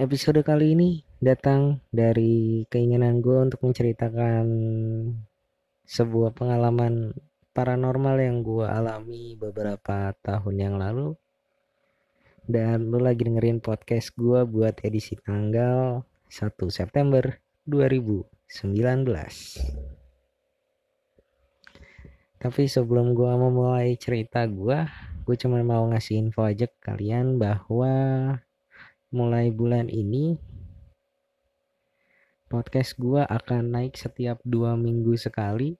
Episode kali ini datang dari keinginan gue untuk menceritakan sebuah pengalaman paranormal yang gue alami beberapa tahun yang lalu. Dan lu lagi dengerin podcast gue buat edisi tanggal 1 September 2019. Tapi sebelum gue memulai cerita gue, gue cuma mau ngasih info aja ke kalian bahwa mulai bulan ini podcast gue akan naik setiap dua minggu sekali.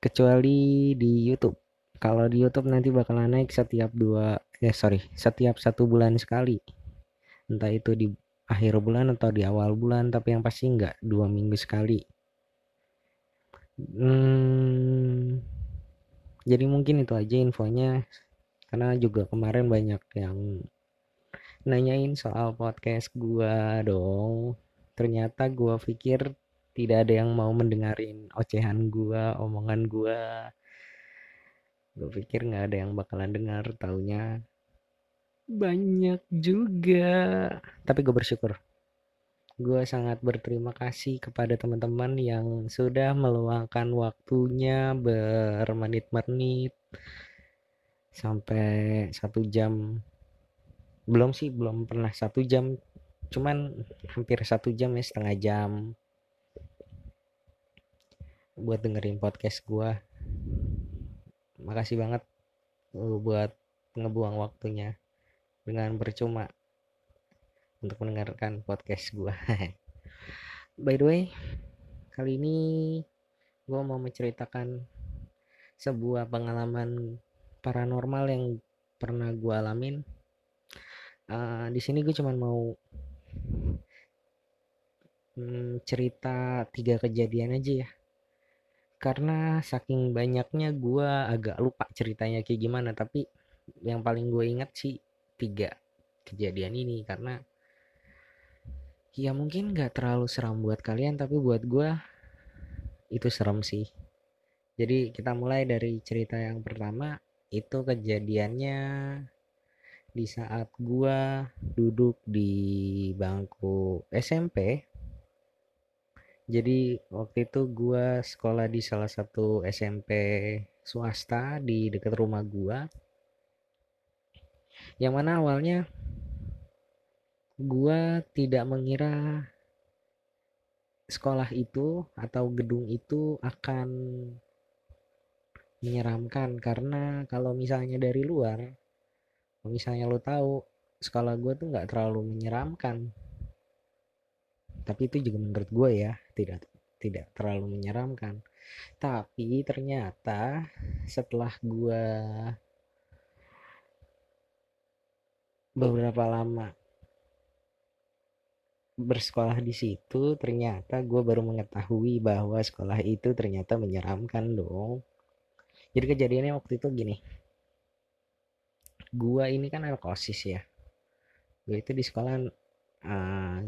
Kecuali di YouTube. Kalau di YouTube nanti bakalan naik setiap dua eh sorry setiap satu bulan sekali. Entah itu di akhir bulan atau di awal bulan tapi yang pasti enggak dua minggu sekali. Hmm, jadi mungkin itu aja infonya karena juga kemarin banyak yang nanyain soal podcast gua dong. Ternyata gua pikir tidak ada yang mau mendengarin ocehan gua omongan gua. Gue pikir nggak ada yang bakalan dengar taunya. Banyak juga. Tapi gue bersyukur. Gue sangat berterima kasih kepada teman-teman yang sudah meluangkan waktunya bermenit-menit sampai satu jam. Belum sih belum pernah satu jam. Cuman hampir satu jam ya setengah jam. Buat dengerin podcast gue makasih banget buat ngebuang waktunya dengan percuma untuk mendengarkan podcast gue by the way kali ini gue mau menceritakan sebuah pengalaman paranormal yang pernah gue alamin uh, di sini gue cuman mau hmm, cerita tiga kejadian aja ya. Karena saking banyaknya gue agak lupa ceritanya kayak gimana tapi yang paling gue ingat sih tiga kejadian ini. Karena ya mungkin gak terlalu seram buat kalian tapi buat gue itu serem sih. Jadi kita mulai dari cerita yang pertama itu kejadiannya di saat gue duduk di bangku SMP. Jadi waktu itu gue sekolah di salah satu SMP swasta di dekat rumah gue yang mana awalnya gua tidak mengira sekolah itu atau gedung itu akan menyeramkan. Karena kalau misalnya dari luar misalnya lo tahu sekolah gue tuh nggak terlalu menyeramkan. Tapi itu juga menurut gue ya tidak tidak terlalu menyeramkan. Tapi ternyata setelah gue beberapa lama bersekolah di situ ternyata gue baru mengetahui bahwa sekolah itu ternyata menyeramkan dong jadi kejadiannya waktu itu gini. Gue ini kan anak osis ya. Gue itu di sekolah uh,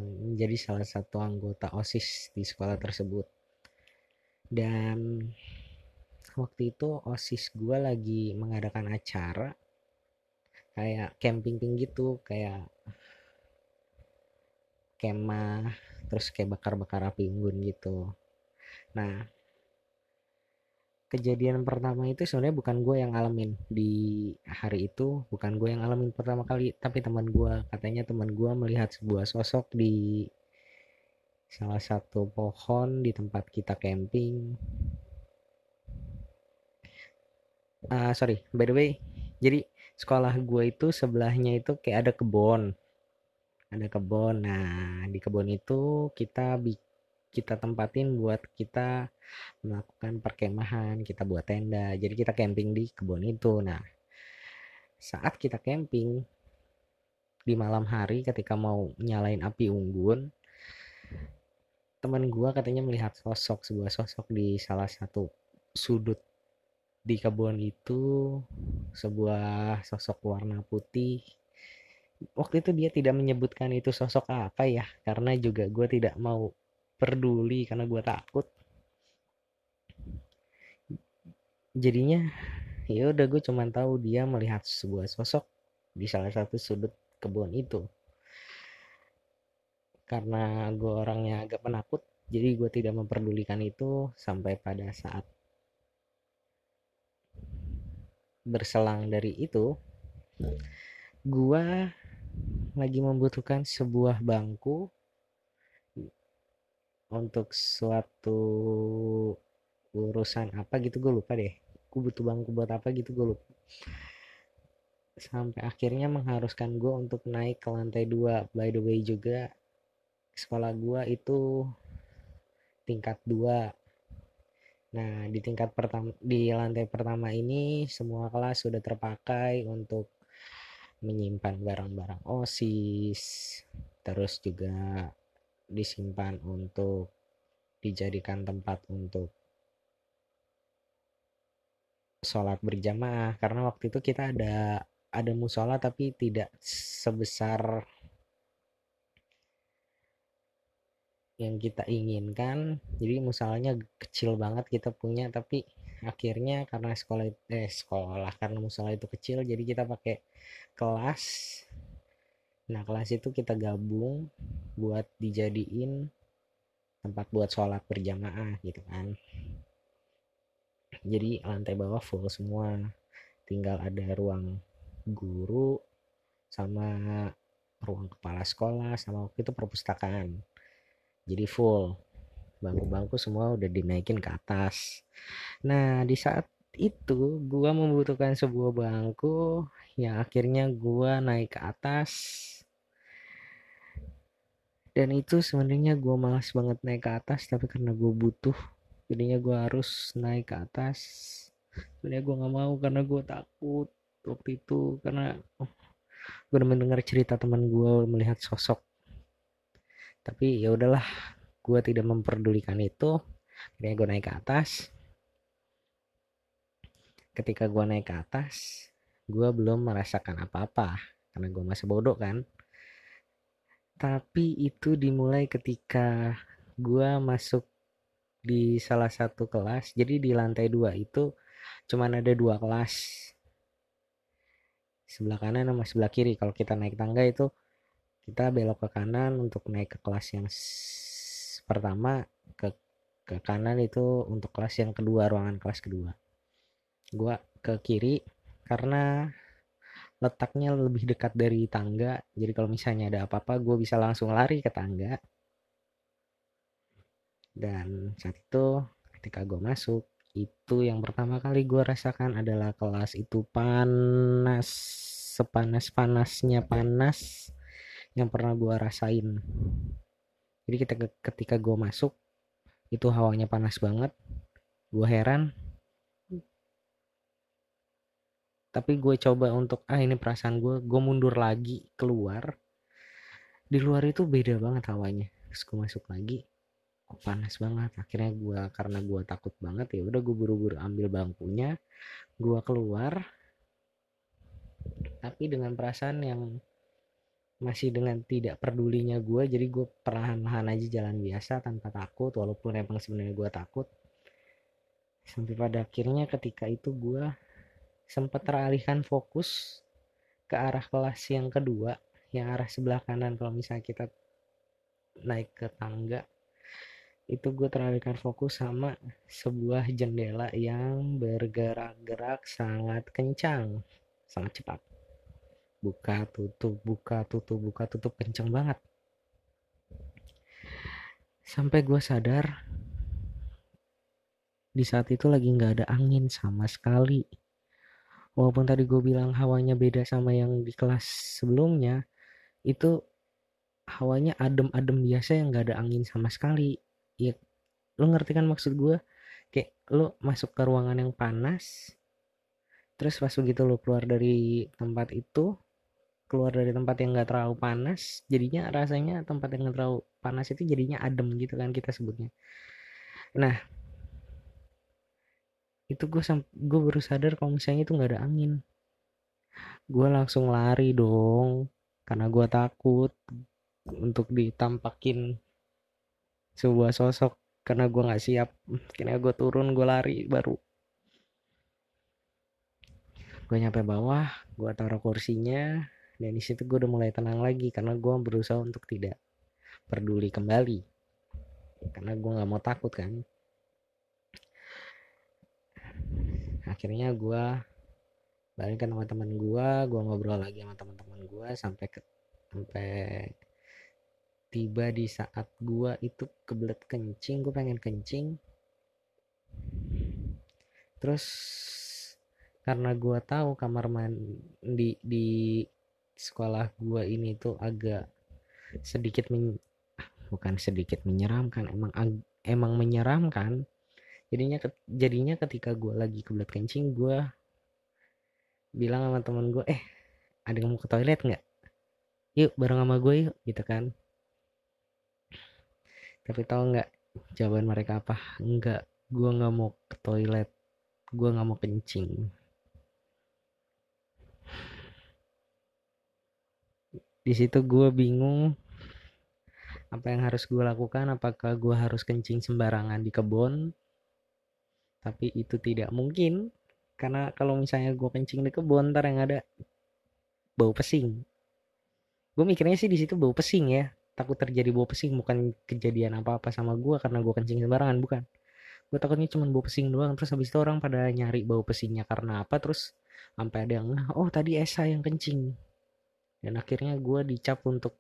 salah satu anggota osis di sekolah tersebut. Dan waktu itu osis gue lagi mengadakan acara kayak camping gitu kayak kemah terus kayak bakar-bakar api unggun gitu. Nah kejadian pertama itu sebenarnya bukan gue yang ngalamin di hari itu bukan gue yang ngalamin pertama kali tapi teman gue katanya teman gue melihat sebuah sosok di salah satu pohon di tempat kita camping. Uh, sorry by the way jadi sekolah gue itu sebelahnya itu kayak ada kebun. Ada kebun. Nah di kebun itu kita kita tempatin buat kita melakukan perkemahan kita buat tenda. Jadi kita camping di kebun itu. Nah saat kita camping di malam hari ketika mau nyalain api unggun teman gua katanya melihat sosok sebuah sosok di salah satu sudut di kebun itu sebuah sosok warna putih. Waktu itu dia tidak menyebutkan itu sosok apa ya karena juga gue tidak mau peduli karena gue takut. Jadinya ya udah gue cuman tahu dia melihat sebuah sosok di salah satu sudut kebun itu. Karena gue orangnya agak penakut jadi gue tidak memperdulikan itu sampai pada saat berselang dari itu gue lagi membutuhkan sebuah bangku untuk suatu urusan apa gitu gue lupa deh. Gue butuh bangku buat apa gitu gue lupa. Sampai akhirnya mengharuskan gue untuk naik ke lantai dua. By the way juga sekolah gue itu tingkat dua. Nah di tingkat pertama di lantai pertama ini semua kelas sudah terpakai untuk menyimpan barang-barang osis. Terus juga disimpan untuk dijadikan tempat untuk sholat berjamaah. Karena waktu itu kita ada ada musola tapi tidak sebesar yang kita inginkan. Jadi musolanya kecil banget kita punya tapi akhirnya karena sekolah eh sekolah karena musola itu kecil jadi kita pakai kelas nah kelas itu kita gabung buat dijadiin tempat buat sholat berjamaah gitu kan. Jadi lantai bawah full semua. Tinggal ada ruang guru sama ruang kepala sekolah sama waktu itu perpustakaan. Jadi full. Bangku-bangku semua udah dinaikin ke atas. Nah di saat itu gua membutuhkan sebuah bangku yang akhirnya gua naik ke atas dan itu sebenarnya gue malas banget naik ke atas tapi karena gue butuh jadinya gue harus naik ke atas. Sebenarnya gue nggak mau karena gue takut waktu itu karena oh, gue udah mendengar cerita teman gue melihat sosok. Tapi ya udahlah gue tidak memperdulikan itu. Akhirnya gue naik ke atas. Ketika gue naik ke atas gue belum merasakan apa-apa karena gue masih bodoh kan tapi itu dimulai ketika gue masuk di salah satu kelas. Jadi di lantai dua itu cuman ada dua kelas. Sebelah kanan sama sebelah kiri. Kalau kita naik tangga itu kita belok ke kanan untuk naik ke kelas yang pertama ke ke kanan itu untuk kelas yang kedua ruangan kelas kedua. Gua ke kiri karena letaknya lebih dekat dari tangga. Jadi kalau misalnya ada apa-apa gue bisa langsung lari ke tangga. Dan saat itu ketika gue masuk itu yang pertama kali gue rasakan adalah kelas itu panas sepanas-panasnya panas yang pernah gue rasain. Jadi ketika ketika gue masuk itu hawanya panas banget. Gue heran tapi gue coba untuk ah ini perasaan gue gue mundur lagi keluar. Di luar itu beda banget hawanya. Terus gue masuk lagi kok panas banget. Akhirnya gue karena gue takut banget ya udah gue buru-buru ambil bangkunya gue keluar. Tapi dengan perasaan yang masih dengan tidak pedulinya gue jadi gue perlahan-lahan aja jalan biasa tanpa takut walaupun emang sebenarnya gue takut. Sampai pada akhirnya ketika itu gue sempat teralihkan fokus ke arah kelas yang kedua yang arah sebelah kanan kalau misalnya kita naik ke tangga. Itu gue teralihkan fokus sama sebuah jendela yang bergerak-gerak sangat kencang sangat cepat. Buka tutup buka tutup buka tutup kencang banget. Sampai gue sadar di saat itu lagi nggak ada angin sama sekali walaupun tadi gue bilang hawanya beda sama yang di kelas sebelumnya itu hawanya adem-adem biasa yang gak ada angin sama sekali. Ya lo ngerti kan maksud gue kayak lo masuk ke ruangan yang panas terus pas begitu lo keluar dari tempat itu keluar dari tempat yang gak terlalu panas jadinya rasanya tempat yang gak terlalu panas itu jadinya adem gitu kan kita sebutnya. Nah itu gue gue baru sadar kalau misalnya itu nggak ada angin. Gue langsung lari dong karena gue takut untuk ditampakin sebuah sosok karena gue nggak siap. Karena gue turun gue lari baru. Gue nyampe bawah gue taruh kursinya dan di situ gue udah mulai tenang lagi karena gue berusaha untuk tidak peduli kembali. Karena gue nggak mau takut kan akhirnya gue balik ke sama teman gue gue ngobrol lagi sama teman-teman gue sampai ke sampai tiba di saat gue itu kebelet kencing gue pengen kencing. Terus karena gue tahu kamar mandi di sekolah gue ini tuh agak sedikit men, bukan sedikit menyeramkan emang emang menyeramkan jadinya jadinya ketika gue lagi kebelet kencing gue bilang sama temen gue eh ada yang mau ke toilet nggak? Yuk bareng sama gue yuk gitu kan. Tapi tau nggak jawaban mereka apa? Enggak gue nggak mau ke toilet. Gue nggak mau kencing. Di situ gue bingung apa yang harus gue lakukan apakah gue harus kencing sembarangan di kebun tapi itu tidak mungkin karena kalau misalnya gue kencing di kebun ntar yang ada bau pesing. Gue mikirnya sih di situ bau pesing ya. Takut terjadi bau pesing bukan kejadian apa-apa sama gue karena gue kencing sembarangan bukan. Gue takutnya cuma bau pesing doang terus habis itu orang pada nyari bau pesingnya karena apa terus sampai ada yang oh tadi Esa yang kencing. Dan akhirnya gue dicap untuk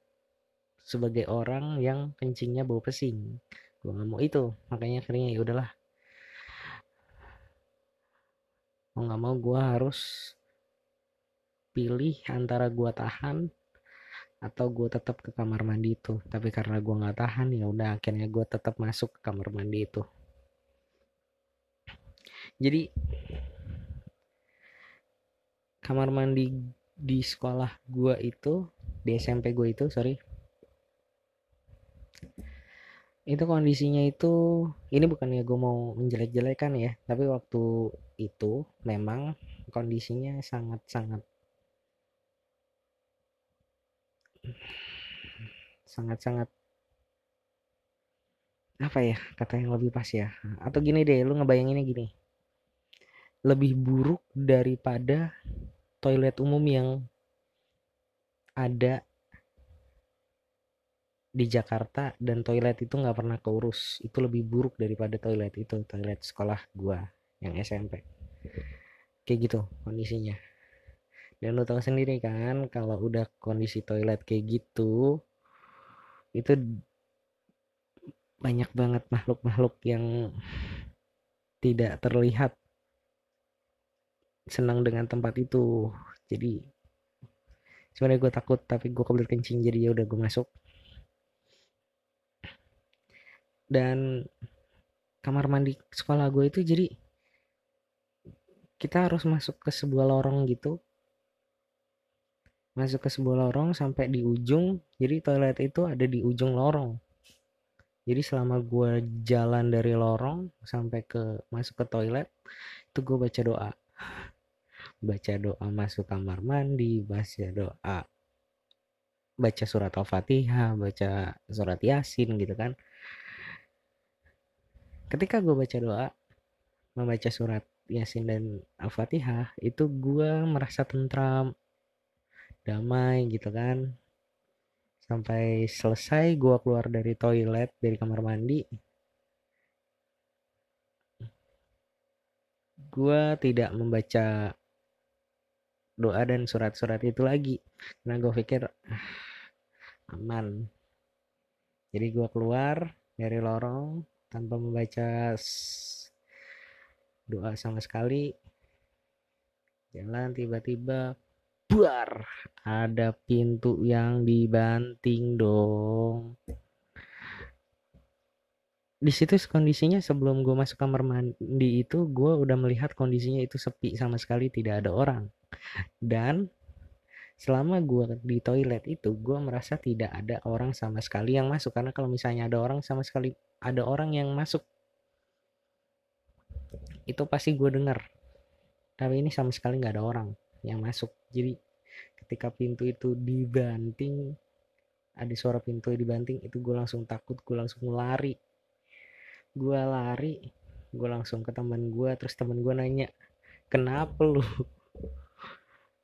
sebagai orang yang kencingnya bau pesing. Gue nggak mau itu makanya akhirnya ya udahlah mau nggak mau gue harus pilih antara gue tahan atau gue tetap ke kamar mandi itu. Tapi karena gue nggak tahan ya udah akhirnya gue tetap masuk ke kamar mandi itu. Jadi kamar mandi di sekolah gue itu di SMP gue itu sorry itu kondisinya itu ini bukan ya gue mau menjelek-jelekan ya tapi waktu itu memang kondisinya sangat-sangat sangat-sangat apa ya kata yang lebih pas ya. Atau gini deh lu ngebayanginnya gini. Lebih buruk daripada toilet umum yang ada di Jakarta dan toilet itu nggak pernah keurus. Itu lebih buruk daripada toilet itu toilet sekolah gua yang SMP kayak gitu kondisinya. Dan lo tahu sendiri kan kalau udah kondisi toilet kayak gitu itu banyak banget makhluk-makhluk yang tidak terlihat senang dengan tempat itu. Jadi sebenarnya gue takut tapi gue kebelet kencing jadi ya udah gue masuk dan kamar mandi sekolah gue itu jadi kita harus masuk ke sebuah lorong gitu. Masuk ke sebuah lorong sampai di ujung jadi toilet itu ada di ujung lorong. Jadi selama gue jalan dari lorong sampai ke masuk ke toilet itu gue baca doa. Baca doa masuk kamar mandi baca doa baca surat al-fatihah baca surat yasin gitu kan ketika gue baca doa membaca surat yasin dan al-fatihah itu gue merasa tentram damai gitu kan. Sampai selesai gue keluar dari toilet dari kamar mandi gue tidak membaca doa dan surat-surat itu lagi. Karena gue pikir ah, aman. Jadi gue keluar dari lorong tanpa membaca doa sama sekali jalan tiba-tiba buar ada pintu yang dibanting dong. Di situ kondisinya sebelum gue masuk kamar mandi itu gue udah melihat kondisinya itu sepi sama sekali tidak ada orang. Dan selama gue di toilet itu gue merasa tidak ada orang sama sekali yang masuk. Karena kalau misalnya ada orang sama sekali ada orang yang masuk itu pasti gue dengar tapi ini sama sekali nggak ada orang yang masuk. Jadi ketika pintu itu dibanting ada suara pintu dibanting itu gue langsung takut gue langsung lari. Gue lari gue langsung ke teman gue terus teman gue nanya kenapa lu?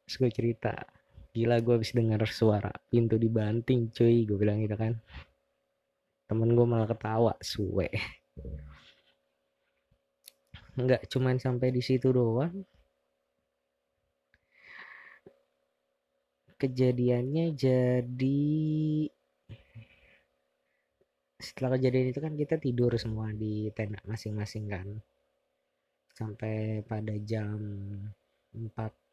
Terus gue cerita gila gue habis dengar suara pintu dibanting cuy gue bilang gitu kan. Temen gue malah ketawa suwe. Nggak cuman sampai di situ doang. Kejadiannya jadi setelah kejadian itu kan kita tidur semua di tenda masing-masing kan. Sampai pada jam 4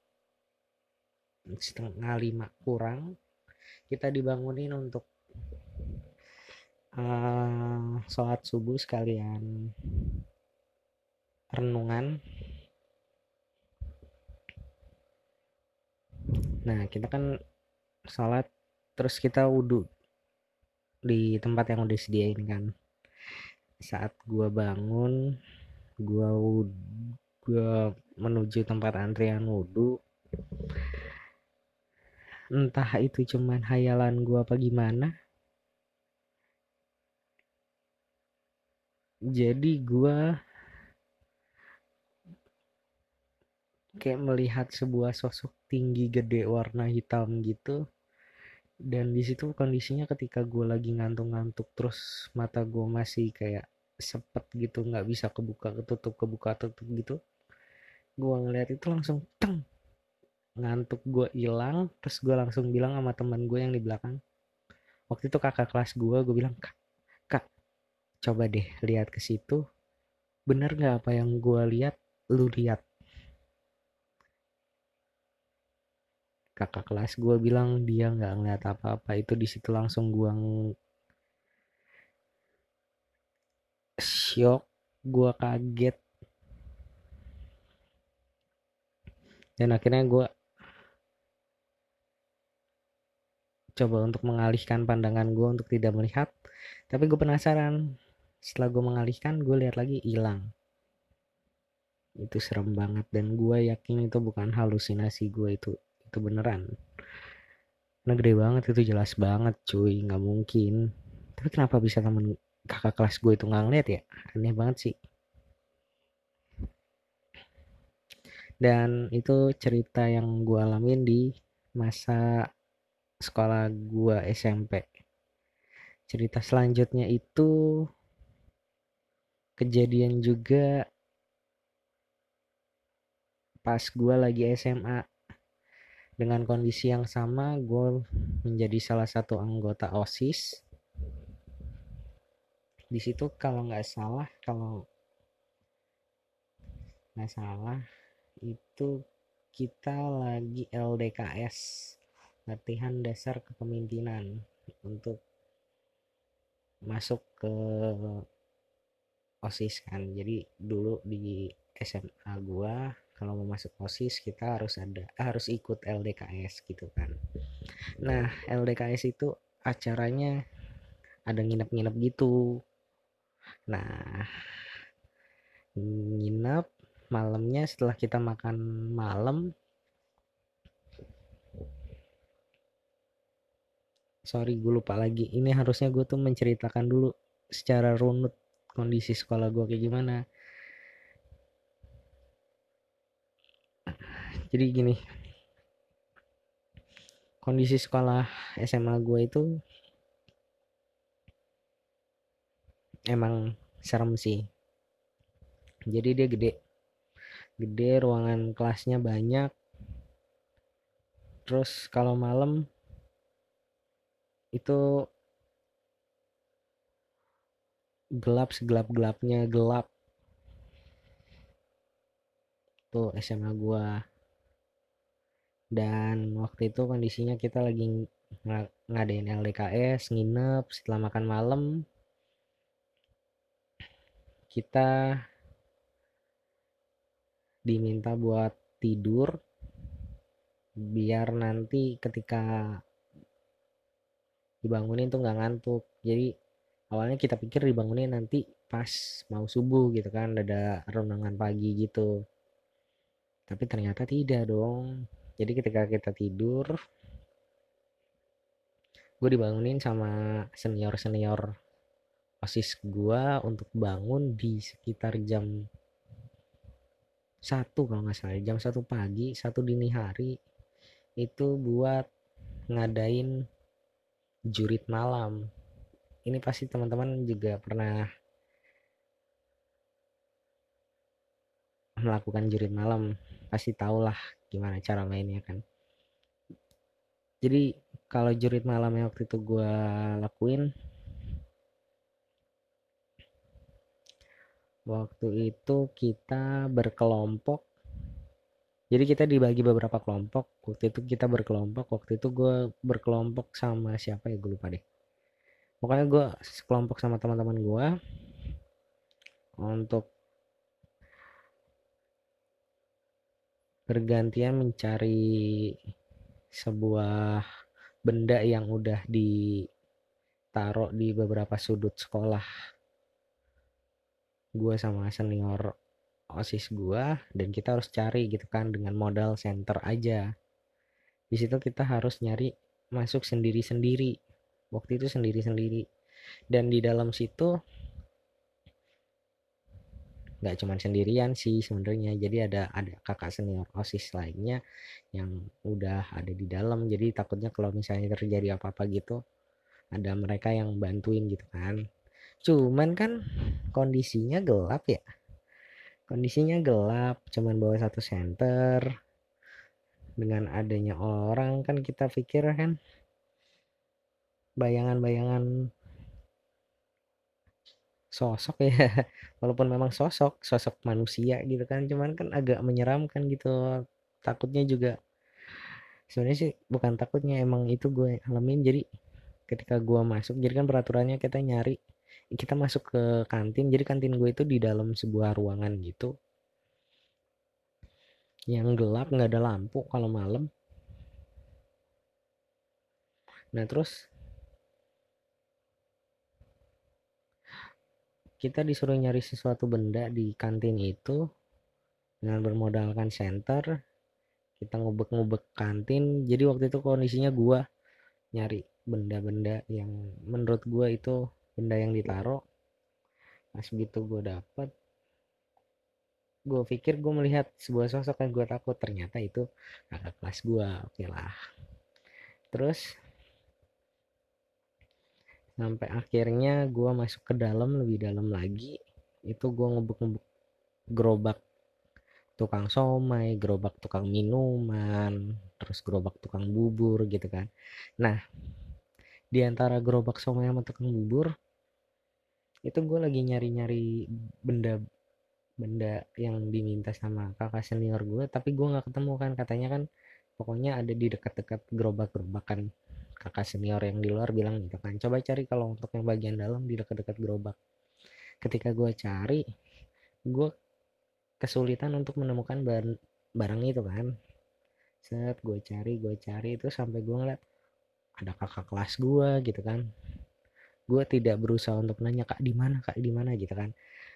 setengah lima kurang kita dibangunin untuk uh, sholat subuh sekalian renungan. Nah kita kan sholat terus kita wudhu di tempat yang udah disediain kan. Saat gua bangun gua gua menuju tempat antrian wudhu entah itu cuman hayalan gua apa gimana. Jadi gua kayak melihat sebuah sosok tinggi gede warna hitam gitu. Dan di situ kondisinya ketika gue lagi ngantuk-ngantuk terus mata gue masih kayak sepet gitu nggak bisa kebuka ketutup kebuka tutup gitu gue ngeliat itu langsung teng ngantuk gue hilang terus gue langsung bilang sama teman gue yang di belakang waktu itu kakak kelas gue gue bilang kak kak coba deh lihat ke situ. Bener nggak apa yang gue lihat lu lihat. Kakak kelas gue bilang dia nggak ngeliat apa-apa. Itu di situ langsung gue shock gue kaget. Dan akhirnya gue coba untuk mengalihkan pandangan gue untuk tidak melihat. Tapi gue penasaran setelah gue mengalihkan gue lihat lagi hilang. Itu serem banget dan gue yakin itu bukan halusinasi gue itu. Itu beneran. Gede banget itu jelas banget cuy. Nggak mungkin. Tapi kenapa bisa temen kakak kelas gue itu nggak ngeliat ya? Aneh banget sih. Dan itu cerita yang gue alamin di masa sekolah gue SMP cerita selanjutnya itu kejadian juga pas gue lagi SMA dengan kondisi yang sama gue menjadi salah satu anggota osis. Di situ kalau nggak salah kalau nggak salah itu kita lagi LDKS latihan dasar kepemimpinan untuk masuk ke osis kan. Jadi dulu di SMA gua kalau mau masuk OSIS kita harus ada harus ikut LDKS gitu kan. Nah LDKS itu acaranya ada nginep-nginep gitu. Nah nginep malamnya setelah kita makan malam sorry gue lupa lagi. Ini harusnya gue tuh menceritakan dulu secara runut kondisi sekolah gue kayak gimana. Jadi gini. Kondisi sekolah SMA gue itu emang serem sih. Jadi dia gede. Gede ruangan kelasnya banyak. Terus kalau malam itu gelap segelap gelapnya gelap. Tuh SMA gua. Dan waktu itu kondisinya kita lagi ngadain LDKS nginep setelah makan malam kita diminta buat tidur biar nanti ketika dibangunin tuh nggak ngantuk. Jadi awalnya kita pikir dibangunin nanti pas mau subuh gitu kan ada renungan pagi gitu. Tapi ternyata tidak dong. Jadi ketika kita tidur gue dibangunin sama senior senior osis gue untuk bangun di sekitar jam satu kalau nggak salah jam satu pagi satu dini hari. Itu buat ngadain jurit malam. Ini pasti teman-teman juga pernah melakukan jurit malam. Pasti tahulah gimana cara mainnya kan. Jadi kalau jurit malam waktu itu gue lakuin waktu itu kita berkelompok jadi kita dibagi beberapa kelompok. Waktu itu kita berkelompok waktu itu gue berkelompok sama siapa ya? Gue lupa deh. Pokoknya gue sekelompok sama teman-teman gue untuk bergantian mencari sebuah benda yang udah ditaruh di beberapa sudut sekolah gue sama senior osis gue dan kita harus cari gitu kan dengan modal center aja. Di situ kita harus nyari masuk sendiri-sendiri. Waktu itu sendiri-sendiri. Dan di dalam situ nggak cuman sendirian sih sebenarnya. Jadi ada ada kakak senior osis lainnya yang udah ada di dalam. Jadi takutnya kalau misalnya terjadi apa-apa gitu ada mereka yang bantuin gitu kan. Cuman kan kondisinya gelap ya kondisinya gelap cuman bawa satu center dengan adanya orang kan kita pikir kan bayangan-bayangan sosok ya. Walaupun memang sosok sosok manusia gitu kan cuman kan agak menyeramkan gitu takutnya juga sebenarnya sih bukan takutnya emang itu gue alamin. Jadi ketika gue masuk jadi kan peraturannya kita nyari kita masuk ke kantin jadi kantin gue itu di dalam sebuah ruangan gitu. Yang gelap nggak ada lampu kalau malam. Nah terus kita disuruh nyari sesuatu benda di kantin itu dengan bermodalkan center kita ngubek-ngubek kantin. Jadi waktu itu kondisinya gua nyari benda-benda yang menurut gua itu benda yang ditaruh. Pas begitu gua dapet gue pikir gue melihat sebuah sosok yang gue takut. Ternyata itu kakak kelas gue oke lah. Terus sampai akhirnya gue masuk ke dalam lebih dalam lagi itu gue ngebuk-ngebuk gerobak tukang somai, gerobak tukang minuman, terus gerobak tukang bubur gitu kan. Nah, di antara gerobak somai sama tukang bubur itu gue lagi nyari-nyari benda benda yang diminta sama kakak senior gue tapi gue nggak ketemu kan. Katanya kan pokoknya ada di dekat-dekat gerobak-gerobakan kakak senior yang di luar bilang gitu kan coba cari kalau untuk yang bagian dalam di dekat-dekat gerobak. Ketika gue cari gue kesulitan untuk menemukan barang, barang itu kan. Set gue cari gue cari itu sampai gue ngeliat ada kakak kelas gue gitu kan gue tidak berusaha untuk nanya kak di mana kak di mana gitu kan.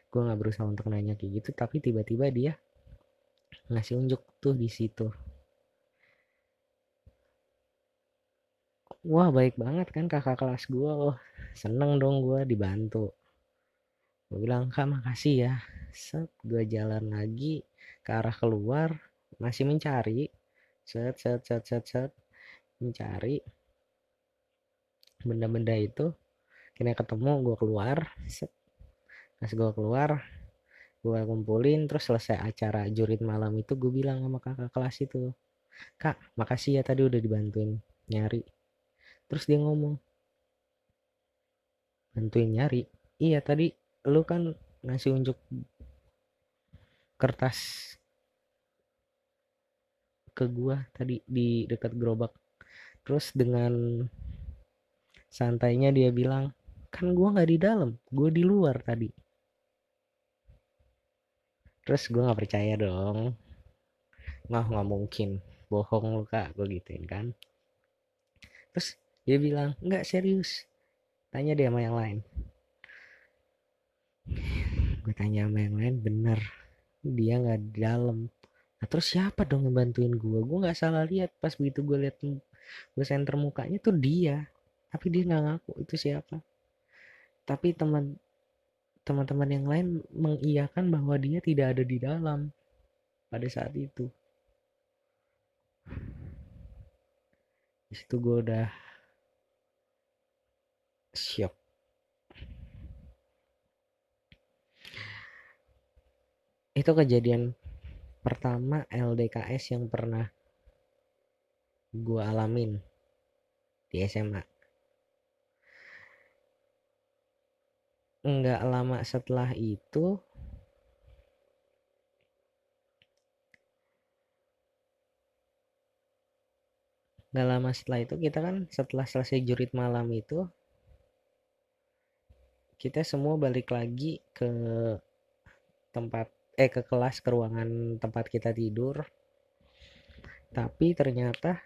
Gue nggak berusaha untuk nanya kayak gitu. Tapi tiba-tiba dia ngasih unjuk tuh di situ. Wah baik banget kan kakak kelas gue oh seneng dong gue dibantu. Gue bilang kak makasih ya. Set gue jalan lagi ke arah keluar masih mencari. Set set set set set mencari benda-benda itu kini ketemu gue keluar pas gue keluar gue kumpulin terus selesai acara jurit malam itu gue bilang sama kakak kelas itu kak makasih ya tadi udah dibantuin nyari. Terus dia ngomong bantuin nyari? Iya tadi lu kan ngasih unjuk kertas ke gua tadi di dekat gerobak. Terus dengan santainya dia bilang kan gua nggak di dalam gua di luar tadi. Terus gua nggak percaya dong. Nggak nggak mungkin. Bohong lu kak. Gue gituin kan. Terus dia bilang nggak serius. Tanya dia sama yang lain. Gue tanya sama yang lain bener dia nggak di dalam. Nah terus siapa dong yang bantuin gue gue nggak salah lihat pas begitu gue lihat gue center mukanya tuh dia. Tapi dia nggak ngaku itu siapa tapi teman teman-teman yang lain mengiyakan bahwa dia tidak ada di dalam pada saat itu. Di situ gue udah shock. Itu kejadian pertama LDKS yang pernah gue alamin di SMA nggak lama setelah itu nggak lama setelah itu kita kan setelah selesai jurit malam itu kita semua balik lagi ke tempat eh ke kelas ke ruangan tempat kita tidur. Tapi ternyata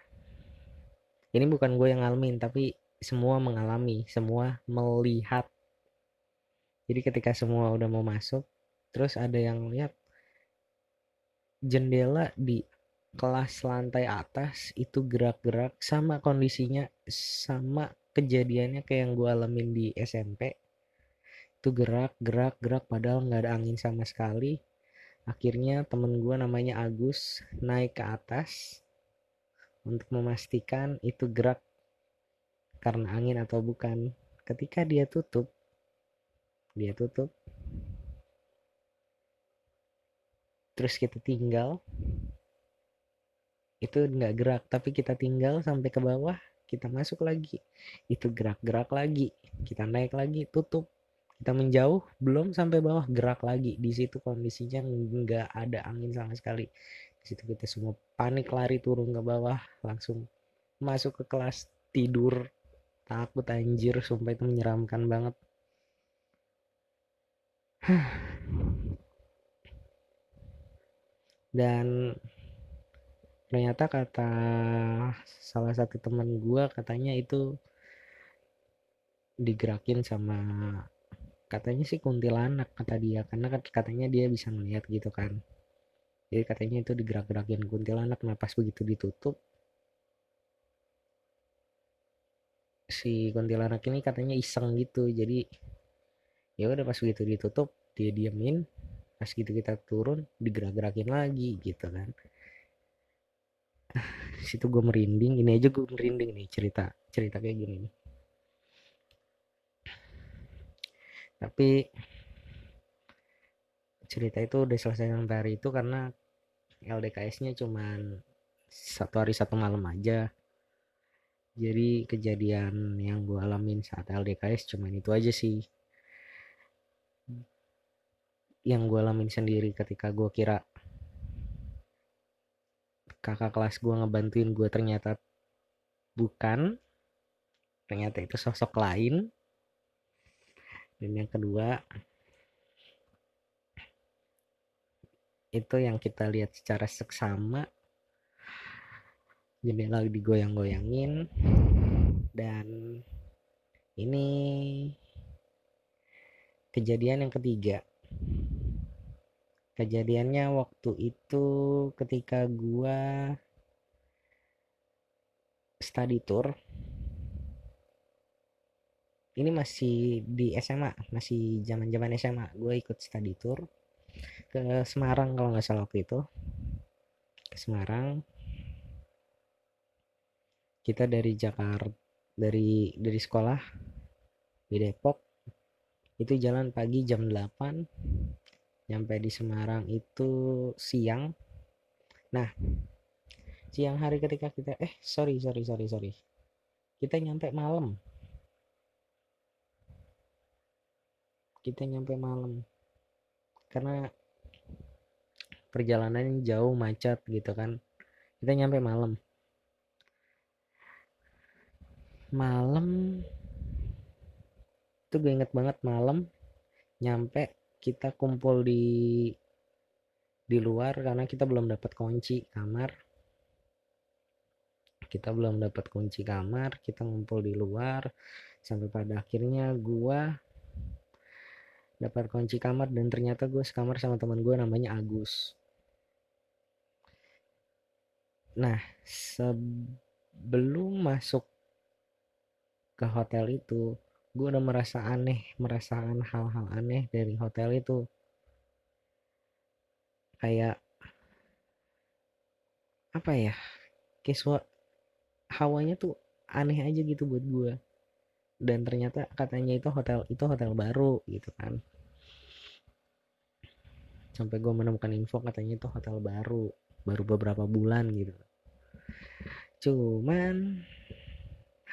ini bukan gue yang ngalamin tapi semua mengalami semua melihat jadi ketika semua udah mau masuk terus ada yang lihat jendela di kelas lantai atas itu gerak-gerak sama kondisinya sama kejadiannya kayak yang gue alamin di SMP itu gerak gerak gerak padahal nggak ada angin sama sekali. Akhirnya temen gue namanya Agus naik ke atas untuk memastikan itu gerak karena angin atau bukan. Ketika dia tutup dia tutup. Terus kita tinggal. Itu nggak gerak tapi kita tinggal sampai ke bawah kita masuk lagi. Itu gerak-gerak lagi kita naik lagi tutup. Kita menjauh belum sampai bawah gerak lagi. Di situ kondisinya nggak ada angin sama sekali. Di situ kita semua panik lari turun ke bawah langsung masuk ke kelas tidur. Takut anjir sumpah itu menyeramkan banget dan ternyata kata salah satu teman gue katanya itu digerakin sama katanya sih kuntilanak kata dia karena katanya dia bisa melihat gitu kan. Jadi katanya itu digerak-gerakin kuntilanak. Nah pas begitu ditutup si kuntilanak ini katanya iseng gitu. Jadi ya udah pas begitu ditutup dia diamin pas gitu kita turun digerak-gerakin lagi gitu kan. Situ gue merinding ini aja gue merinding nih cerita cerita kayak gini nih. Tapi cerita itu udah selesai sampai hari itu karena LDKS-nya cuman satu hari satu malam aja. Jadi kejadian yang gue alamin saat LDKS cuman itu aja sih yang gue alamin sendiri ketika gue kira kakak kelas gue ngebantuin gue ternyata bukan ternyata itu sosok lain. Dan yang kedua itu yang kita lihat secara seksama jendela digoyang-goyangin. Dan ini kejadian yang ketiga kejadiannya waktu itu ketika gua study tour. Ini masih di SMA masih zaman zaman SMA gue ikut study tour ke Semarang kalau nggak salah waktu itu. Ke Semarang. Kita dari Jakarta dari dari sekolah di Depok itu jalan pagi jam 8 nyampe di Semarang itu siang. Nah siang hari ketika kita eh sorry sorry sorry sorry. Kita nyampe malam. Kita nyampe malam. Karena perjalanan jauh macet gitu kan. Kita nyampe malam. Malam itu gue inget banget malam nyampe kita kumpul di di luar karena kita belum dapat kunci kamar. Kita belum dapat kunci kamar kita ngumpul di luar. Sampai pada akhirnya gua dapat kunci kamar dan ternyata gue sekamar sama teman gue namanya Agus. Nah sebelum masuk ke hotel itu gue udah merasa aneh merasakan hal-hal aneh dari hotel itu. Kayak apa ya kayak hawanya tuh aneh aja gitu buat gue dan ternyata katanya itu hotel itu hotel baru gitu kan. Sampai gue menemukan info katanya itu hotel baru baru beberapa bulan gitu. Cuman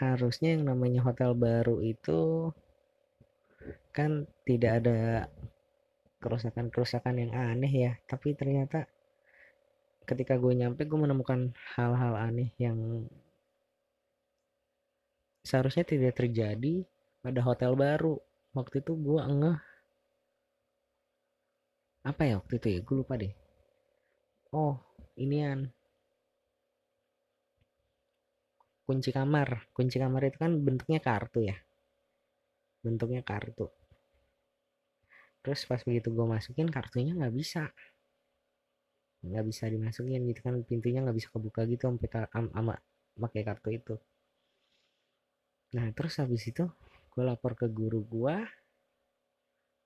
harusnya yang namanya hotel baru itu kan tidak ada kerusakan-kerusakan yang aneh ya. Tapi ternyata ketika gue nyampe gue menemukan hal-hal aneh yang seharusnya tidak terjadi pada hotel baru. Waktu itu gue ngeh. Apa ya waktu itu ya? Gue lupa deh. Oh inian kunci kamar. Kunci kamar itu kan bentuknya kartu ya? Bentuknya kartu. Terus pas begitu gue masukin kartunya nggak bisa. Nggak bisa dimasukin gitu kan pintunya nggak bisa kebuka gitu sampai sama pakai kartu itu. Nah terus habis itu gue lapor ke guru gue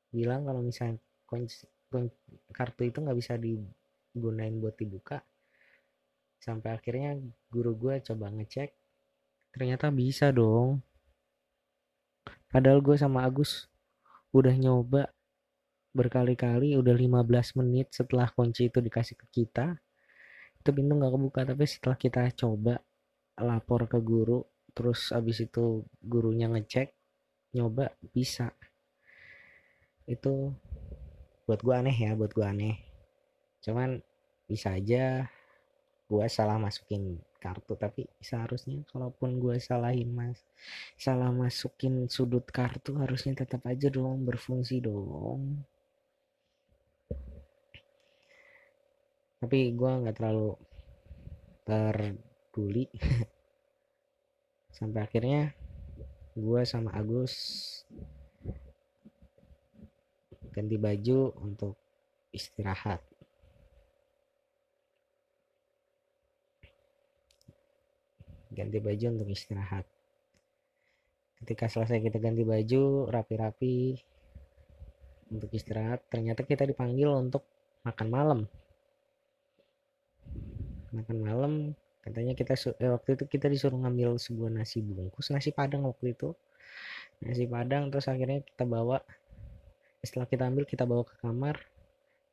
bilang kalau misalnya kunci, kunci, kartu itu nggak bisa digunain buat dibuka. Sampai akhirnya guru gue coba ngecek ternyata bisa dong. Padahal gue sama Agus udah nyoba berkali-kali udah 15 menit setelah kunci itu dikasih ke kita. Itu pintu nggak kebuka tapi setelah kita coba lapor ke guru terus abis itu gurunya ngecek nyoba bisa. Itu buat gue aneh ya buat gue aneh. Cuman bisa aja gue salah masukin kartu. Tapi seharusnya kalaupun gue salahin mas salah masukin sudut kartu harusnya tetap aja dong berfungsi dong. Tapi gue nggak terlalu peduli sampai akhirnya gue sama Agus ganti baju untuk istirahat ganti baju untuk istirahat. Ketika selesai kita ganti baju rapi-rapi untuk istirahat. Ternyata kita dipanggil untuk makan malam. Makan malam katanya kita eh, waktu itu kita disuruh ngambil sebuah nasi bungkus nasi padang waktu itu. Nasi padang terus akhirnya kita bawa setelah kita ambil kita bawa ke kamar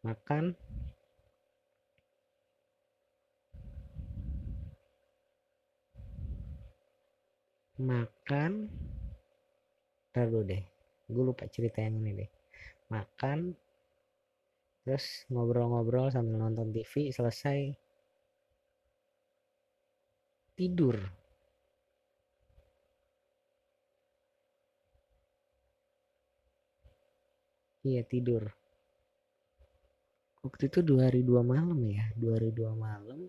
makan makan. Ntar dulu deh gue lupa cerita yang ini deh. Makan terus ngobrol-ngobrol sambil nonton TV selesai. Tidur. Iya tidur. Waktu itu dua hari dua malam ya dua hari dua malam.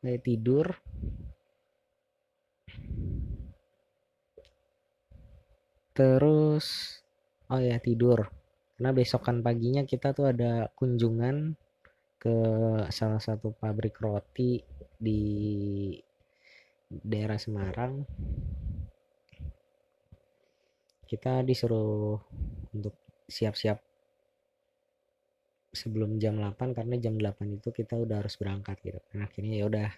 Saya tidur terus oh ya tidur. Karena besokan paginya kita tuh ada kunjungan ke salah satu pabrik roti di daerah Semarang. Kita disuruh untuk siap-siap sebelum jam 8 karena jam 8 itu kita udah harus berangkat gitu. Dan akhirnya ya udah.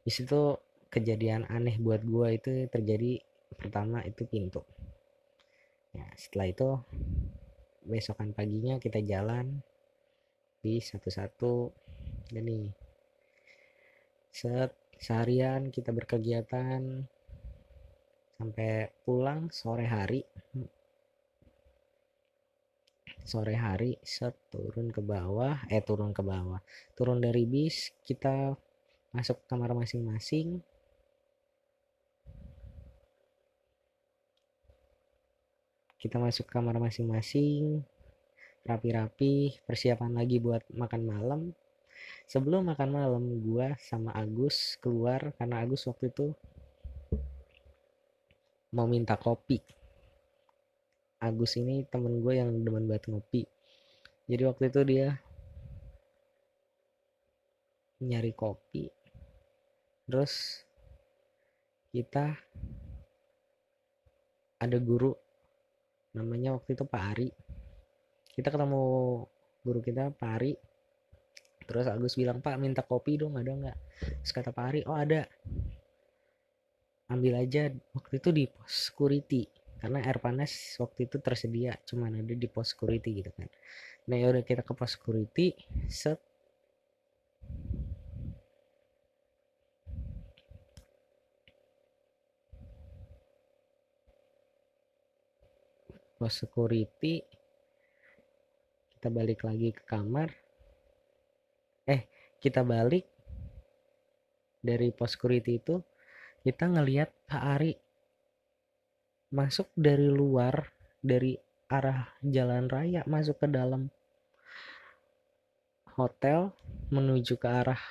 Di situ kejadian aneh buat gua itu terjadi pertama itu pintu ya setelah itu besokan paginya kita jalan di satu-satu. Nih. Set seharian kita berkegiatan sampai pulang sore hari. Sore hari set turun ke bawah. Eh turun ke bawah. Turun dari bis kita masuk ke kamar masing-masing kita masuk kamar masing-masing rapi-rapi persiapan lagi buat makan malam. Sebelum makan malam gue sama Agus keluar karena Agus waktu itu mau minta kopi. Agus ini temen gue yang demen banget ngopi. Jadi waktu itu dia nyari kopi. Terus kita ada guru namanya waktu itu Pak Ari. Kita ketemu guru kita Pak Ari. Terus Agus bilang Pak minta kopi dong ada nggak? Terus kata Pak Ari oh ada. Ambil aja. Waktu itu di pos security karena air panas waktu itu tersedia cuman ada di pos security gitu kan. Nah ya udah kita ke pos security set pos security kita balik lagi ke kamar. Eh kita balik dari pos security itu kita ngelihat Pak Ari masuk dari luar dari arah jalan raya masuk ke dalam hotel menuju ke arah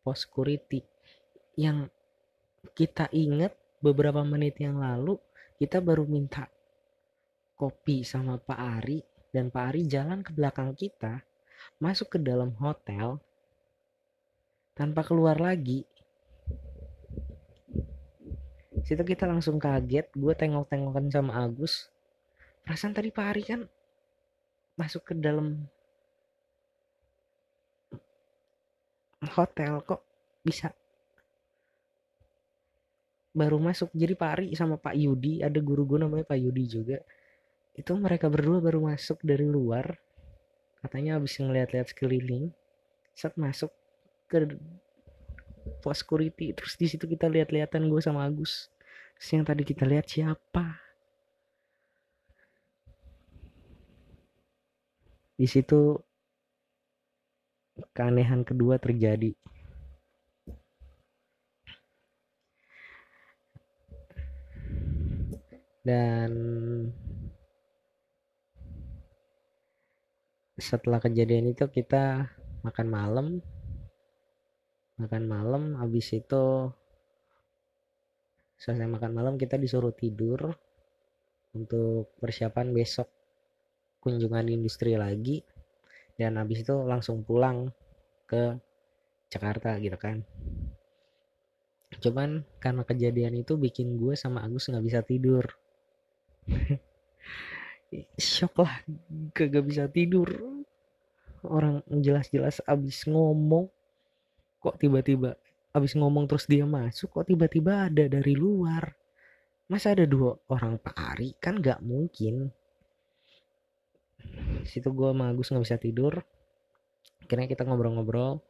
pos security. Yang kita ingat beberapa menit yang lalu kita baru minta kopi sama Pak Ari dan Pak Ari jalan ke belakang kita masuk ke dalam hotel tanpa keluar lagi. Situ kita langsung kaget gue tengok-tengokan sama Agus. Perasaan tadi Pak Ari kan masuk ke dalam hotel kok bisa baru masuk? Jadi Pak Ari sama Pak Yudi ada guru gue namanya Pak Yudi juga itu mereka berdua baru masuk dari luar. Katanya habis ngeliat-liat sekeliling saat masuk ke pos security. Terus di situ kita lihat-lihatan gue sama Agus. Terus yang tadi kita lihat siapa? Di situ keanehan kedua terjadi. Dan setelah kejadian itu kita makan malam. Makan malam habis itu selesai makan malam kita disuruh tidur untuk persiapan besok kunjungan industri lagi. Dan habis itu langsung pulang ke Jakarta gitu kan. Cuman karena kejadian itu bikin gue sama Agus nggak bisa tidur shock lah gak bisa tidur. Orang jelas-jelas abis ngomong kok tiba-tiba abis ngomong terus dia masuk kok tiba-tiba ada dari luar. Masa ada dua orang Pak Ari kan gak mungkin. Situ gue sama Agus nggak bisa tidur. Akhirnya kita ngobrol-ngobrol.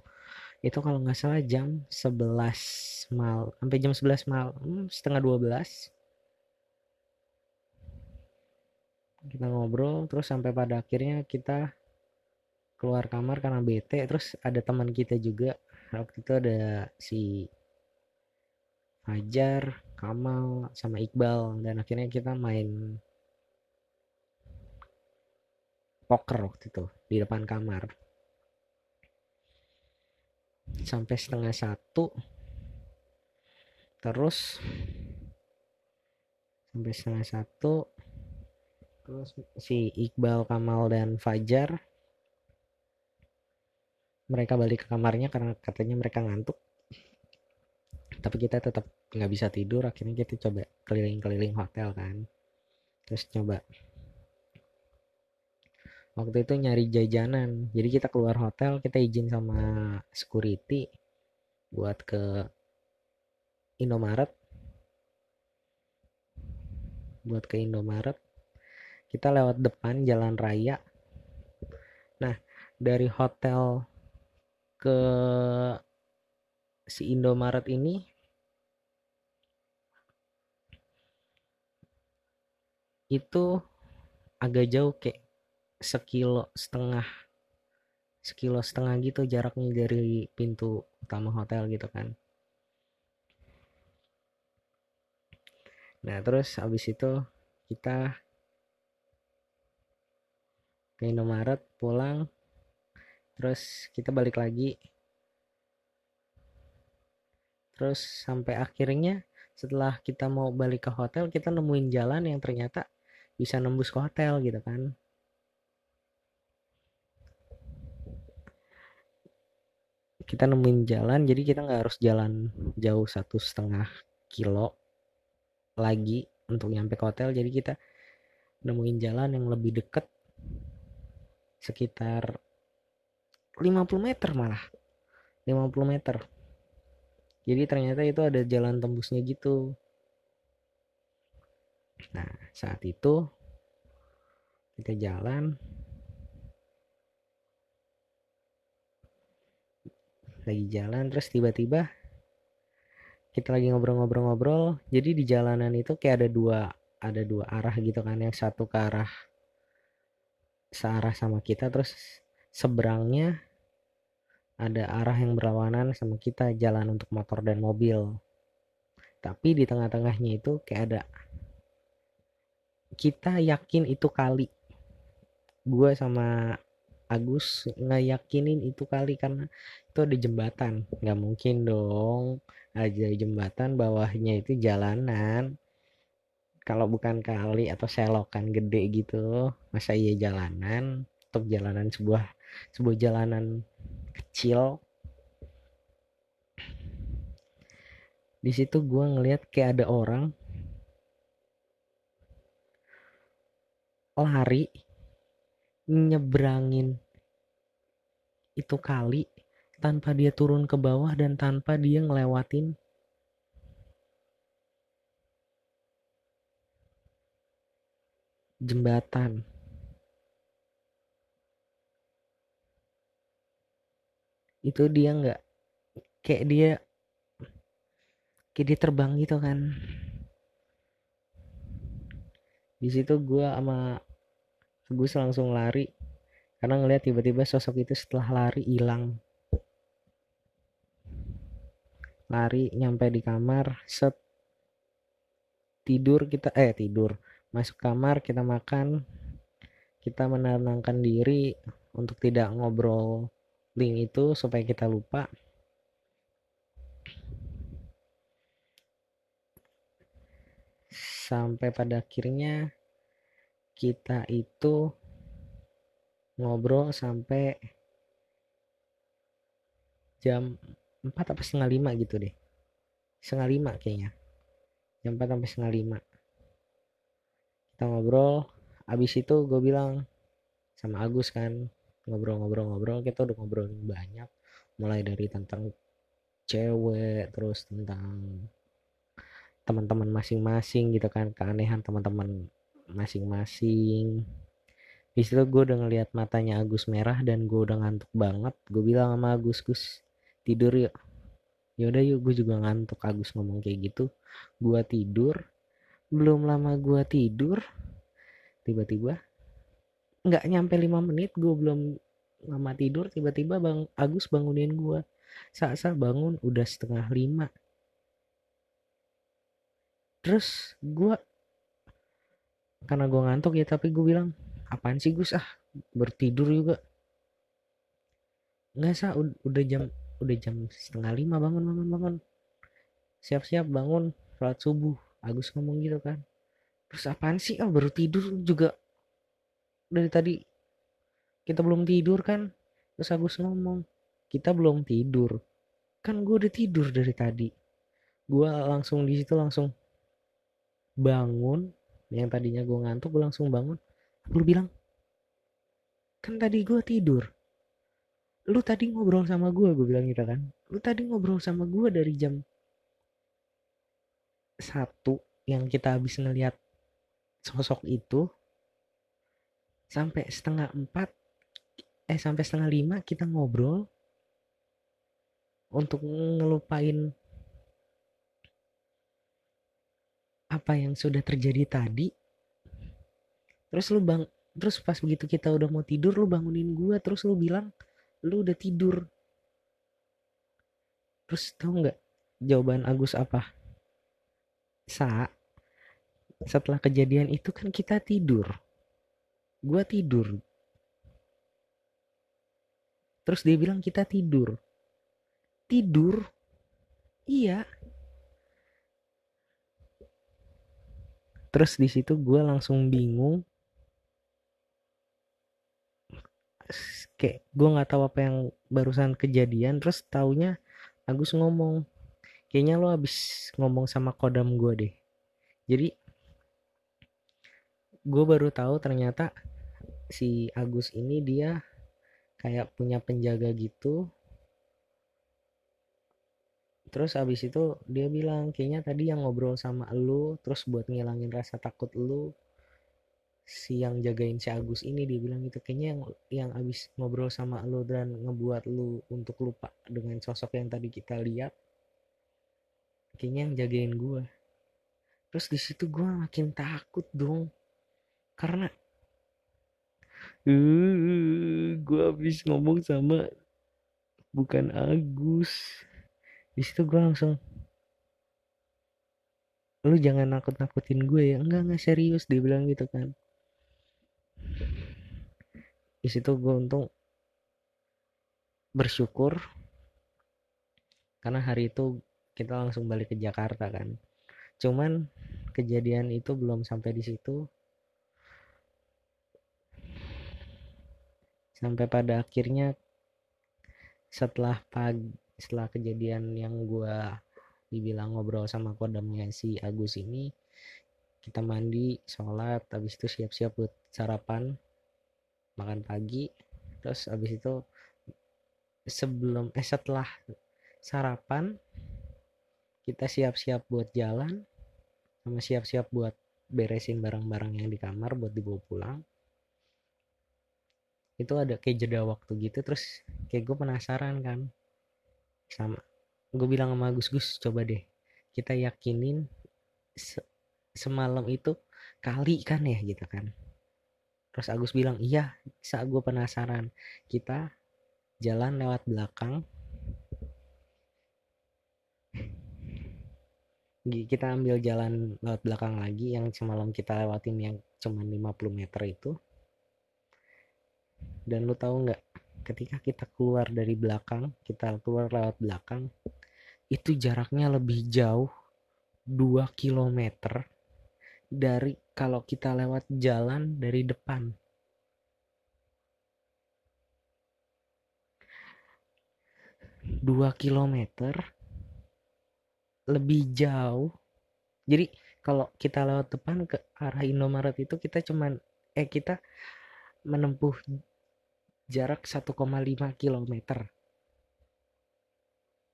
Itu kalau nggak salah jam 11 mal sampai jam 11 mal hmm, setengah 12 kita ngobrol terus sampai pada akhirnya kita keluar kamar karena bete terus ada teman kita juga. Waktu itu ada si Fajar, Kamal, sama Iqbal dan akhirnya kita main poker waktu itu di depan kamar. Sampai setengah satu terus sampai setengah satu terus si Iqbal Kamal dan Fajar mereka balik ke kamarnya karena katanya mereka ngantuk. Tapi kita tetap nggak bisa tidur akhirnya kita coba keliling-keliling hotel kan. Terus coba. Waktu itu nyari jajanan. Jadi kita keluar hotel kita izin sama security buat ke Indomaret. Buat ke Indomaret kita lewat depan jalan raya. Nah dari hotel ke si Indomaret ini itu agak jauh kayak sekilo setengah sekilo setengah gitu jaraknya dari pintu utama hotel gitu kan. Nah terus habis itu kita ke Indomaret pulang. Terus kita balik lagi. Terus sampai akhirnya setelah kita mau balik ke hotel kita nemuin jalan yang ternyata bisa nembus ke hotel gitu kan. Kita nemuin jalan jadi kita nggak harus jalan jauh satu setengah kilo lagi untuk nyampe ke hotel. Jadi kita nemuin jalan yang lebih deket sekitar 50 meter malah. 50 meter. Jadi ternyata itu ada jalan tembusnya gitu. Nah saat itu kita jalan. Lagi jalan terus tiba-tiba kita lagi ngobrol-ngobrol-ngobrol. Jadi di jalanan itu kayak ada dua ada dua arah gitu kan yang satu ke arah searah sama kita terus seberangnya ada arah yang berlawanan sama kita jalan untuk motor dan mobil. Tapi di tengah-tengahnya itu kayak ada kita yakin itu kali. Gue sama Agus ngeyakinin itu kali karena itu ada jembatan. Nggak mungkin dong ada jembatan bawahnya itu jalanan kalau bukan kali atau selokan gede gitu masa iya jalanan untuk jalanan sebuah sebuah jalanan kecil. Di situ gue ngeliat kayak ada orang lari nyebrangin itu kali tanpa dia turun ke bawah dan tanpa dia ngelewatin jembatan. Itu dia nggak kayak dia kayak dia terbang gitu kan. Di situ gue sama Gus langsung lari karena ngeliat tiba-tiba sosok itu setelah lari hilang lari nyampe di kamar set tidur kita eh tidur masuk kamar kita makan kita menenangkan diri untuk tidak ngobrol link itu supaya kita lupa. Sampai pada akhirnya kita itu ngobrol sampai jam 4 apa setengah lima gitu deh. Setengah lima kayaknya. Jam 4 sampai setengah lima kita ngobrol. Abis itu gue bilang sama Agus kan ngobrol-ngobrol-ngobrol kita udah ngobrolin banyak. Mulai dari tentang cewek terus tentang teman-teman masing-masing gitu kan keanehan teman-teman masing-masing. Di situ gue udah ngeliat matanya Agus merah dan gue udah ngantuk banget. Gue bilang sama Agus Gus tidur yuk. Yaudah yuk gue juga ngantuk Agus ngomong kayak gitu. Gue tidur belum lama gue tidur tiba-tiba nggak nyampe lima menit gue belum lama tidur tiba-tiba bang Agus bangunin gue saat-saat bangun udah setengah lima. Terus gue karena gue ngantuk ya tapi gue bilang apaan sih Gus? Ah bertidur juga. Nggak sah udah jam udah jam setengah lima bangun bangun bangun. Siap-siap bangun sholat subuh Agus ngomong gitu kan. Terus apaan sih? Oh, baru tidur juga. Dari tadi kita belum tidur kan? Terus Agus ngomong kita belum tidur. Kan gue udah tidur dari tadi. Gue langsung di situ langsung bangun. Yang tadinya gue ngantuk gue langsung bangun. Lu bilang kan tadi gue tidur. Lu tadi ngobrol sama gue gue bilang gitu kan. Lu tadi ngobrol sama gue dari jam satu yang kita habis ngeliat sosok itu sampai setengah empat eh sampai setengah lima kita ngobrol untuk ngelupain apa yang sudah terjadi tadi. Terus lu bang terus pas begitu kita udah mau tidur lu bangunin gua terus lu bilang lu udah tidur. Terus tau nggak jawaban Agus apa sa setelah kejadian itu kan kita tidur. Gua tidur. Terus dia bilang kita tidur. Tidur? Iya. Terus di situ gue langsung bingung. Kayak gue nggak tahu apa yang barusan kejadian terus taunya Agus ngomong kayaknya lo habis ngomong sama kodam gue deh. Jadi gue baru tahu ternyata si Agus ini dia kayak punya penjaga gitu. Terus abis itu dia bilang kayaknya tadi yang ngobrol sama lu terus buat ngilangin rasa takut lu si yang jagain si Agus ini dia bilang gitu. Kayaknya yang yang abis ngobrol sama lu dan ngebuat lu untuk lupa dengan sosok yang tadi kita lihat kayaknya yang jagain gue terus di situ gue makin takut dong. Karena uh, gue habis ngomong sama bukan Agus. Di situ gue langsung lu jangan nakut nakutin gue ya. Enggak enggak serius dia bilang gitu kan. Di situ gue untung bersyukur karena hari itu kita langsung balik ke Jakarta kan. Cuman kejadian itu belum sampai di situ. Sampai pada akhirnya setelah pagi setelah kejadian yang gue dibilang ngobrol sama kodamnya si Agus ini kita mandi sholat habis itu siap-siap buat sarapan makan pagi. Terus habis itu sebelum eh setelah sarapan kita siap-siap buat jalan sama siap-siap buat beresin barang-barang yang di kamar buat dibawa pulang. Itu ada kayak jeda waktu gitu terus kayak gue penasaran kan. Sama gue bilang sama Gus Gus coba deh kita yakinin se semalam itu kali kan ya gitu kan. Terus Agus bilang iya saat gue penasaran. Kita jalan lewat belakang kita ambil jalan lewat belakang lagi yang semalam kita lewatin yang cuma 50 meter itu. Dan lu tahu nggak ketika kita keluar dari belakang kita keluar lewat belakang itu jaraknya lebih jauh 2 km dari kalau kita lewat jalan dari depan. Dua kilometer lebih jauh jadi kalau kita lewat depan ke arah Indomaret itu kita cuman eh kita menempuh jarak 1,5 km.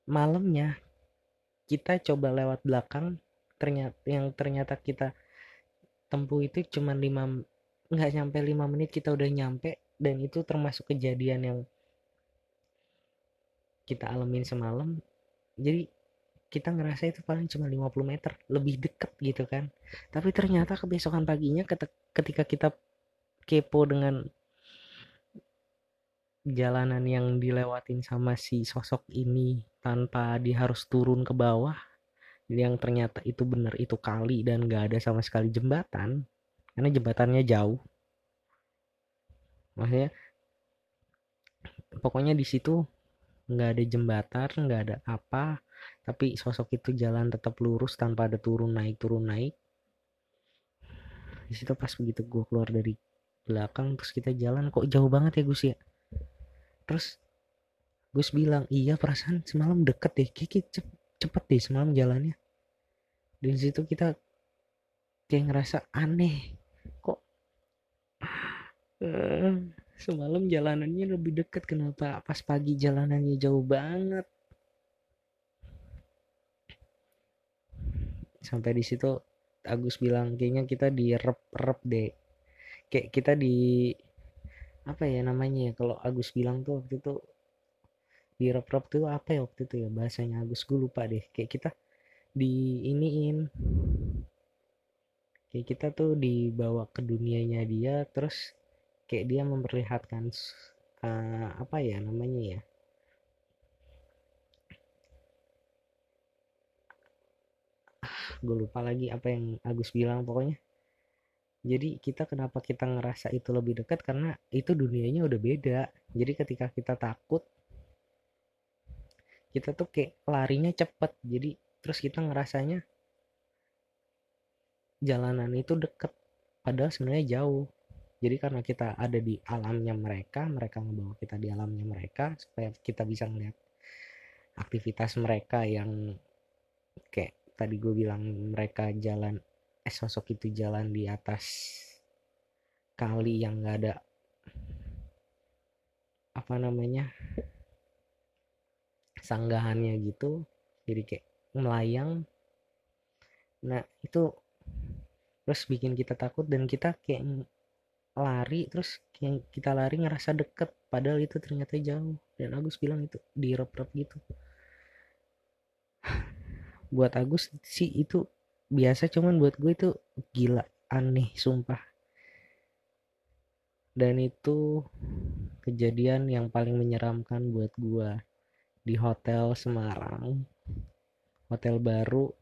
Malamnya kita coba lewat belakang ternyata yang ternyata kita tempuh itu cuma 5 nggak nyampe 5 menit kita udah nyampe dan itu termasuk kejadian yang kita alamin semalam jadi kita ngerasa itu paling cuma 50 meter lebih deket gitu kan. Tapi ternyata kebesokan paginya ketika kita kepo dengan jalanan yang dilewatin sama si sosok ini tanpa dia harus turun ke bawah yang ternyata itu benar itu kali dan gak ada sama sekali jembatan karena jembatannya jauh. Maksudnya pokoknya di situ nggak ada jembatan nggak ada apa tapi sosok itu jalan tetap lurus tanpa ada turun naik turun naik. Di situ pas begitu gue keluar dari belakang terus kita jalan kok jauh banget ya Gus ya? Terus Gus bilang iya perasaan semalam deket deh Kiki cepet deh semalam jalannya. Di situ kita kayak ngerasa aneh kok uh, semalam jalanannya lebih deket kenapa pas pagi jalanannya jauh banget sampai di situ Agus bilang kayaknya kita di rep-rep deh. Kayak kita di apa ya namanya ya kalau Agus bilang tuh waktu itu di rep rep tuh apa ya waktu itu ya bahasanya Agus gue lupa deh. Kayak kita di iniin kayak kita tuh dibawa ke dunianya dia terus kayak dia memperlihatkan uh, apa ya namanya ya gue lupa lagi apa yang Agus bilang pokoknya. Jadi kita kenapa kita ngerasa itu lebih dekat? Karena itu dunianya udah beda. Jadi ketika kita takut kita tuh kayak larinya cepet. Jadi terus kita ngerasanya jalanan itu deket padahal sebenarnya jauh. Jadi karena kita ada di alamnya mereka mereka ngebawa kita di alamnya mereka supaya kita bisa ngeliat aktivitas mereka yang tadi gue bilang mereka jalan eh sosok itu jalan di atas kali yang nggak ada apa namanya sanggahannya gitu jadi kayak melayang. Nah itu terus bikin kita takut dan kita kayak lari terus kayak kita lari ngerasa deket padahal itu ternyata jauh. Dan Agus bilang itu di rep-rep gitu buat Agus sih itu biasa cuman buat gue itu gila aneh sumpah. Dan itu kejadian yang paling menyeramkan buat gue di hotel Semarang. Hotel baru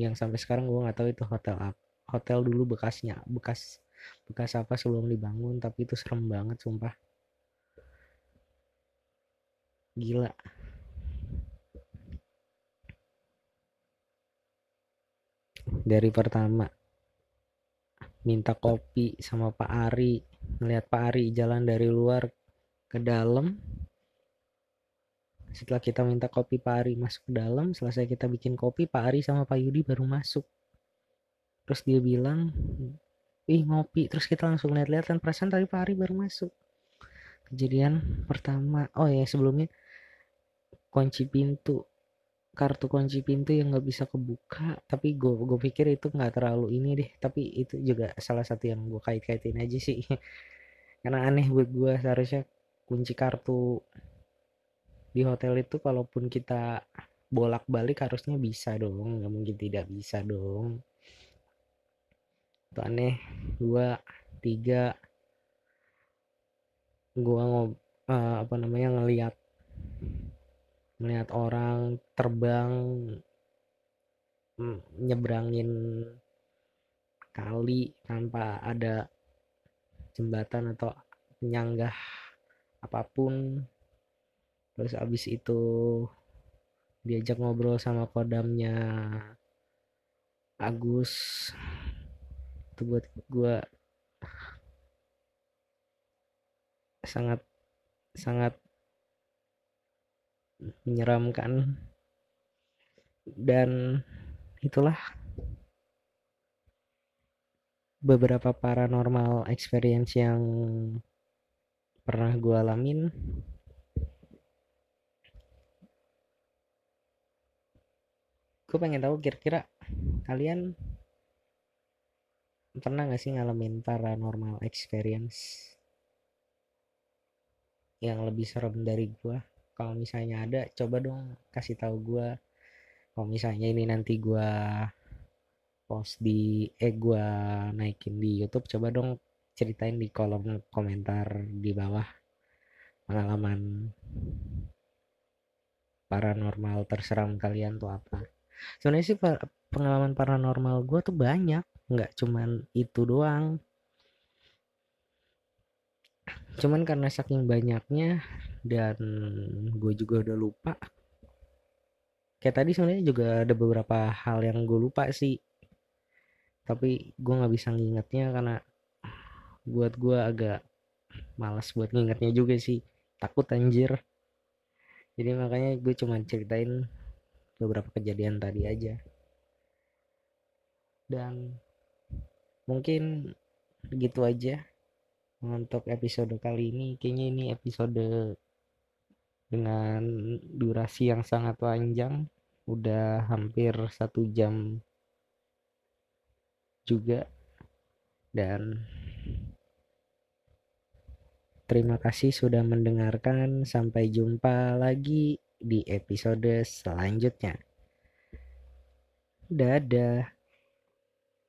yang sampai sekarang gue nggak tahu itu hotel apa hotel dulu bekasnya bekas bekas apa sebelum dibangun tapi itu serem banget sumpah. Gila dari pertama minta kopi sama Pak Ari. Melihat Pak Ari jalan dari luar ke dalam. Setelah kita minta kopi Pak Ari masuk ke dalam. Selesai kita bikin kopi Pak Ari sama Pak Yudi baru masuk. Terus dia bilang ih ngopi. Terus kita langsung lihat-lihat kan perasaan tadi Pak Ari baru masuk. Kejadian pertama. Oh ya sebelumnya kunci pintu kartu kunci pintu yang nggak bisa kebuka tapi gue gue pikir itu nggak terlalu ini deh tapi itu juga salah satu yang gue kait-kaitin aja sih. Karena aneh buat gue seharusnya kunci kartu di hotel itu kalaupun kita bolak-balik harusnya bisa dong nggak mungkin tidak bisa dong. Itu aneh. Dua tiga. Gua ngob uh, apa namanya ngelihat melihat orang terbang mm, nyebrangin kali tanpa ada jembatan atau penyanggah apa pun. Terus abis itu diajak ngobrol sama kodamnya Agus. Itu buat gue sangat sangat menyeramkan. Dan itulah beberapa paranormal experience yang pernah gue alamin. Gue pengen tahu kira-kira kalian pernah gak sih ngalamin paranormal experience yang lebih serem dari gue kalau misalnya ada coba dong kasih tahu gue kalau misalnya ini nanti gue post di eh gue naikin di YouTube coba dong ceritain di kolom komentar di bawah pengalaman paranormal terseram kalian tuh apa. Sebenarnya sih pengalaman paranormal gue tuh banyak nggak cuman itu doang. Cuman karena saking banyaknya dan gue juga udah lupa. Kayak tadi sebenarnya juga ada beberapa hal yang gue lupa sih. Tapi gue nggak bisa ngingetnya karena buat gue agak malas buat ngingetnya juga sih. Takut anjir. Jadi makanya gue cuma ceritain beberapa kejadian tadi aja. Dan mungkin gitu aja untuk episode kali ini. Kayaknya ini episode dengan durasi yang sangat panjang udah hampir satu jam juga. Dan terima kasih sudah mendengarkan. Sampai jumpa lagi di episode selanjutnya. Dadah